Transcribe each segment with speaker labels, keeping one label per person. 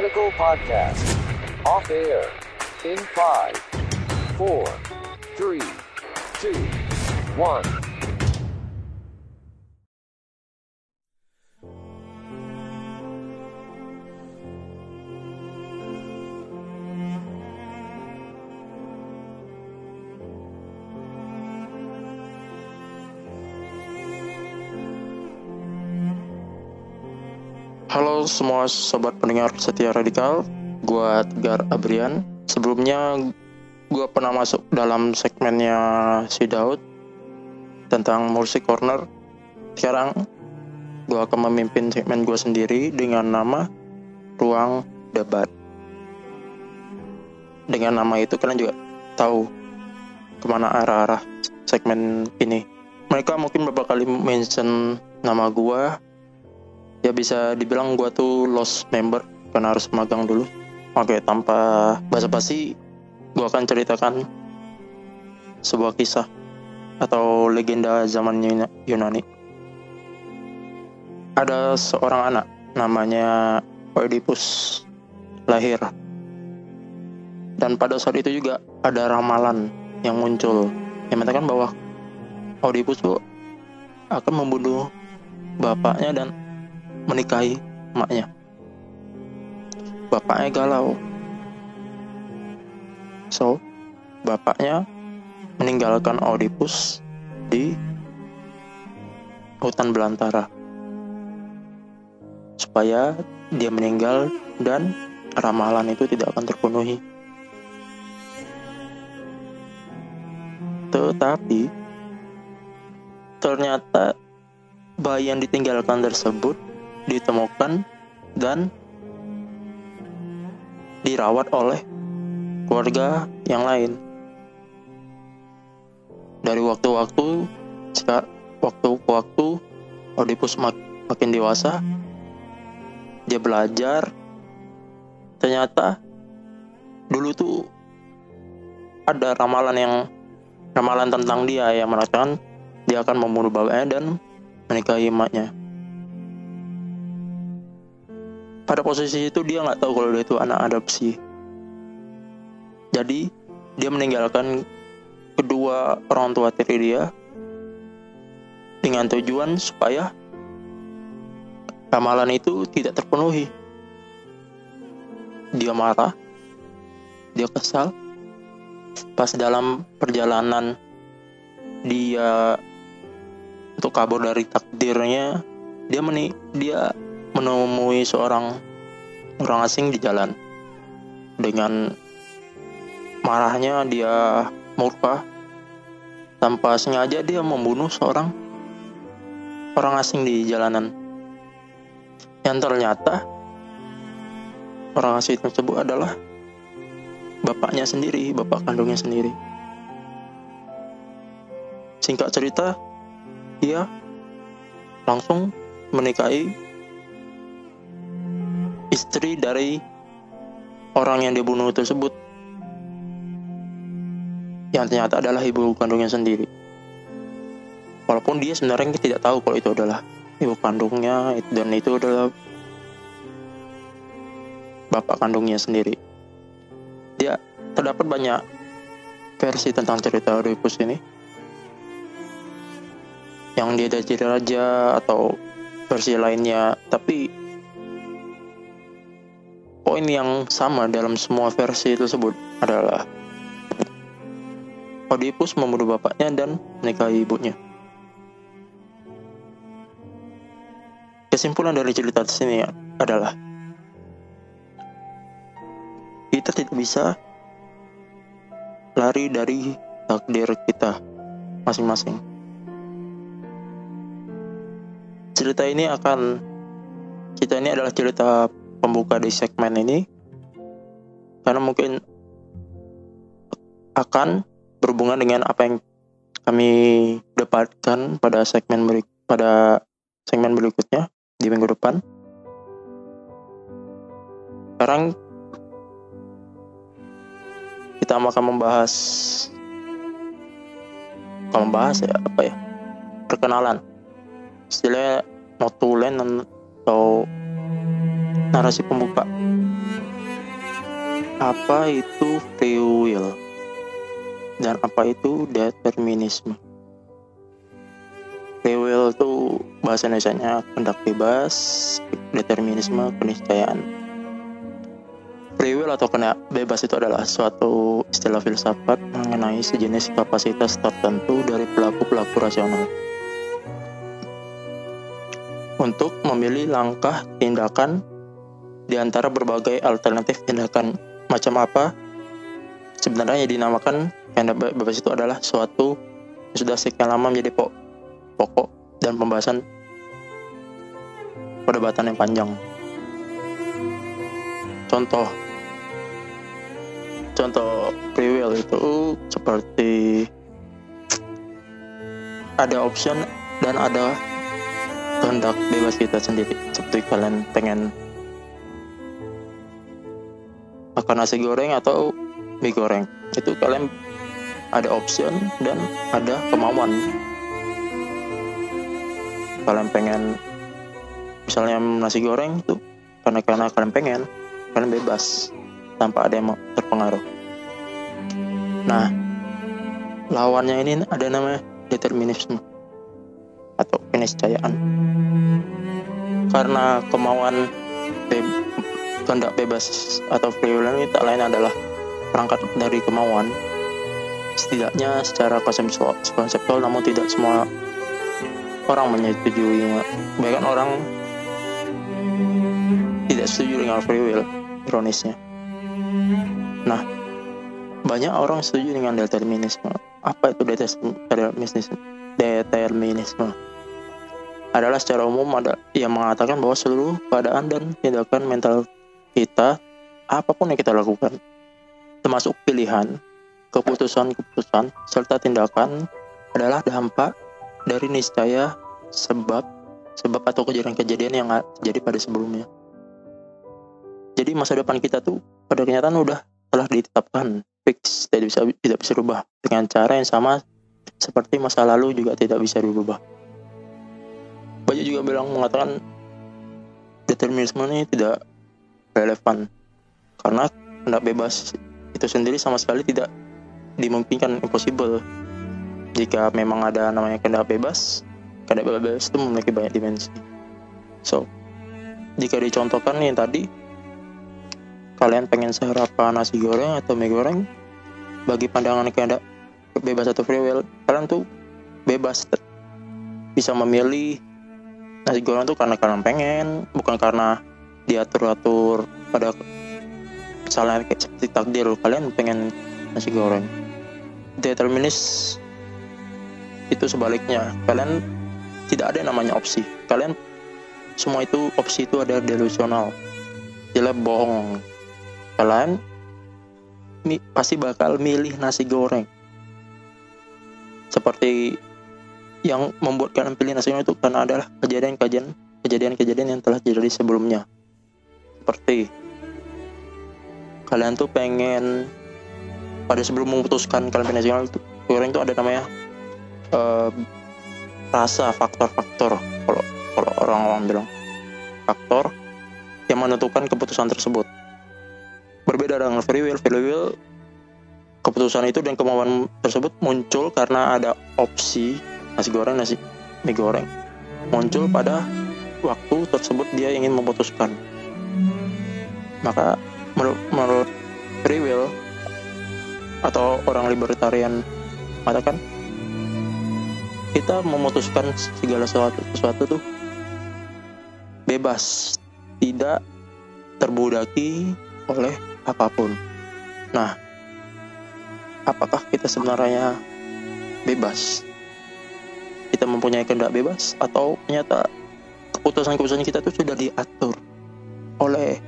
Speaker 1: Radical Podcast. Off air. In five, four, three, two, one.
Speaker 2: Halo semua sobat pendengar setia radikal, gua Tegar Abrian. Sebelumnya gua pernah masuk dalam segmennya si Daud tentang musik corner. Sekarang gua akan memimpin segmen gua sendiri dengan nama Ruang Debat. Dengan nama itu kalian juga tahu ke mana arah-arah segmen ini. Mereka mungkin beberapa kali mention nama gua ya bisa dibilang gua tuh lost member karena harus magang dulu. Oke tanpa basa-basi gua akan ceritakan sebuah kisah atau legenda zaman Yuna- Yunani. Ada seorang anak namanya Oedipus lahir. Dan pada saat itu juga ada ramalan yang muncul yang mengatakan bahwa Oedipus akan membunuh bapaknya dan menikahi emaknya. Bapaknya galau. So, bapaknya meninggalkan Oedipus di hutan belantara. Supaya dia meninggal dan ramalan itu tidak akan terpenuhi. Tetapi ternyata bayi yang ditinggalkan tersebut ditemukan dan dirawat oleh keluarga yang lain. Dari waktu-waktu, jika waktu ke waktu, Oedipus mak makin dewasa, dia belajar. Ternyata dulu tuh ada ramalan yang ramalan tentang dia yang mengatakan dia akan membunuh bapaknya dan menikahi emaknya. Pada posisi itu dia nggak tahu kalau dia itu anak adopsi. Jadi dia meninggalkan kedua orang tua tiri dia dengan tujuan supaya ramalan itu tidak terpenuhi. Dia marah, dia kesal. Pas dalam perjalanan dia untuk kabur dari takdirnya, dia meni dia menemui seorang orang asing di jalan. Dengan marahnya dia murka tanpa sengaja dia membunuh seorang orang asing di jalanan. Yang ternyata orang asing tersebut adalah bapaknya sendiri, bapak kandungnya sendiri. Singkat cerita, dia langsung menikahi istri dari orang yang dibunuh tersebut. Yang ternyata adalah ibu kandungnya sendiri. Walaupun dia sebenarnya tidak tahu kalau itu adalah ibu kandungnya dan itu adalah bapak kandungnya sendiri. Dia terdapat banyak versi tentang cerita Oedipus ini. Yang dia dari raja atau versi lainnya. Tapi poin yang sama dalam semua versi tersebut adalah Oedipus membunuh bapaknya dan menikahi ibunya. Kesimpulan dari cerita sini adalah kita tidak bisa lari dari takdir kita masing-masing. Cerita ini akan kita ini adalah cerita pembuka di segmen ini karena mungkin akan berhubungan dengan apa yang kami dapatkan pada segmen berik pada segmen berikutnya di minggu depan. Sekarang kita akan membahas akan membahas ya apa ya perkenalan istilahnya notulen atau narasi pembuka apa itu free will dan apa itu determinisme. Free will itu bahasa Indonesia kehendak bebas, determinisme keniscayaan. Free will atau kehendak bebas itu adalah suatu istilah filsafat mengenai sejenis kapasitas tertentu dari pelaku-pelaku rasional untuk memilih langkah tindakan di antara berbagai alternatif tindakan macam apa sebenarnya dinamakan yang bebas itu adalah suatu yang sudah sekian lama menjadi pokok, pokok dan pembahasan perdebatan yang panjang. Contoh contoh free will itu seperti ada option dan ada kehendak bebas kita sendiri seperti kalian pengen makan nasi goreng atau mie goreng. Itu kalian ada option dan ada kemauan. Kalian pengen misalnya nasi goreng itu karena karena kalian pengen kalian bebas tanpa ada yang terpengaruh. Nah lawannya ini ada namanya determinisme atau keniscayaan. Karena kemauan kehendak bebas atau free will ini tak lain adalah perangkat dari kemauan. Setidaknya secara konseptual, konseptual namun tidak semua orang menyetujuinya bahkan orang tidak setuju dengan free will ironisnya. Nah banyak orang setuju dengan determinisme. Apa itu determinisme? Determinisme adalah secara umum ada yang mengatakan bahwa seluruh keadaan dan tindakan mental kita, apa pun yang kita lakukan, termasuk pilihan, keputusan-keputusan, serta tindakan adalah dampak dari niscaya sebab sebab atau kejadian-kejadian yang terjadi pada sebelumnya. Jadi masa depan kita tuh pada kenyataan udah telah ditetapkan fix tidak bisa tidak bisa berubah dengan cara yang sama seperti masa lalu juga tidak bisa dirubah. Banyak juga bilang mengatakan determinisme ini tidak relevan. Karena hendak bebas itu sendiri sama sekali tidak dimungkinkan impossible. Jika memang ada namanya kehendak bebas kehendak bebas itu memiliki banyak dimensi. So jika dicontohkan yang tadi kalian pengen sarapan nasi goreng atau mie goreng bagi pandangan kehendak bebas atau free will kalian tuh bebas bisa memilih nasi goreng tuh karena kalian pengen bukan karena diatur-atur pada misalnya seperti takdir kalian pengen nasi goreng. Determinis itu sebaliknya. Kalian tidak ada namanya opsi. Kalian semua itu opsi itu ada delusional. Jelas bohong. Kalian mi, pasti bakal milih nasi goreng. Seperti yang membuat kalian pilih nasi goreng itu karena adalah kejadian-kejadian kejadian-kejadian yang telah terjadi sebelumnya seperti kalian tuh pengen pada sebelum memutuskan kalian pindah nasional itu goreng itu ada namanya uh, rasa faktor-faktor. Kalau kalau orang-orang bilang faktor yang menentukan keputusan tersebut. Berbeda dengan free will free will keputusan itu dan kemauan tersebut muncul karena ada opsi nasi goreng nasi mie goreng. Muncul pada waktu tersebut dia ingin memutuskan maka menurut, menurut free will atau orang libertarian mengatakan kita memutuskan segala sesuatu sesuatu tuh bebas tidak terbudaki oleh apa pun. Nah apakah kita sebenarnya bebas? Kita mempunyai kehendak bebas atau ternyata keputusan-keputusan kita itu sudah diatur oleh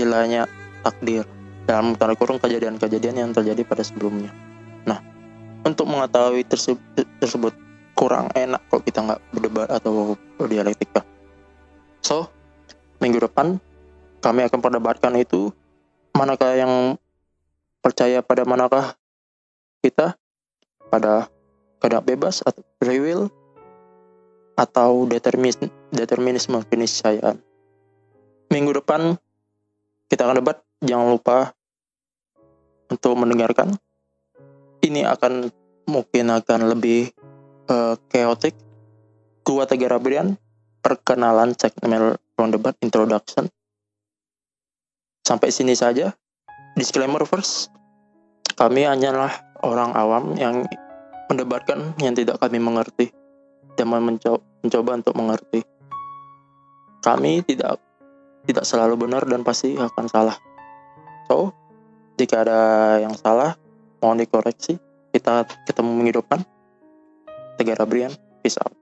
Speaker 2: istilahnya takdir dalam tanda kurung kejadian-kejadian yang terjadi pada sebelumnya. Nah, untuk mengetahui tersebut, tersebut kurang enak kalau kita nggak berdebat atau berdialektika. So, minggu depan kami akan perdebatkan itu manakah yang percaya pada manakah kita pada kehendak bebas atau free will atau determinisme, determinisme keniscayaan. Minggu depan kita akan debat jangan lupa untuk mendengarkan. Ini akan mungkin akan lebih uh, chaotic. Gua Tegar Abrian, perkenalan segmen roundabout introduction. Sampai sini saja. Disclaimer first. Kami hanyalah orang awam yang mendebatkan yang tidak kami mengerti dan mencoba, mencoba untuk mengerti. Kami tidak tidak selalu benar dan pasti akan salah. So, jika ada yang salah, mohon dikoreksi. Kita ketemu minggu depan. Tegar Brian, peace out.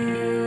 Speaker 2: Mm-hmm.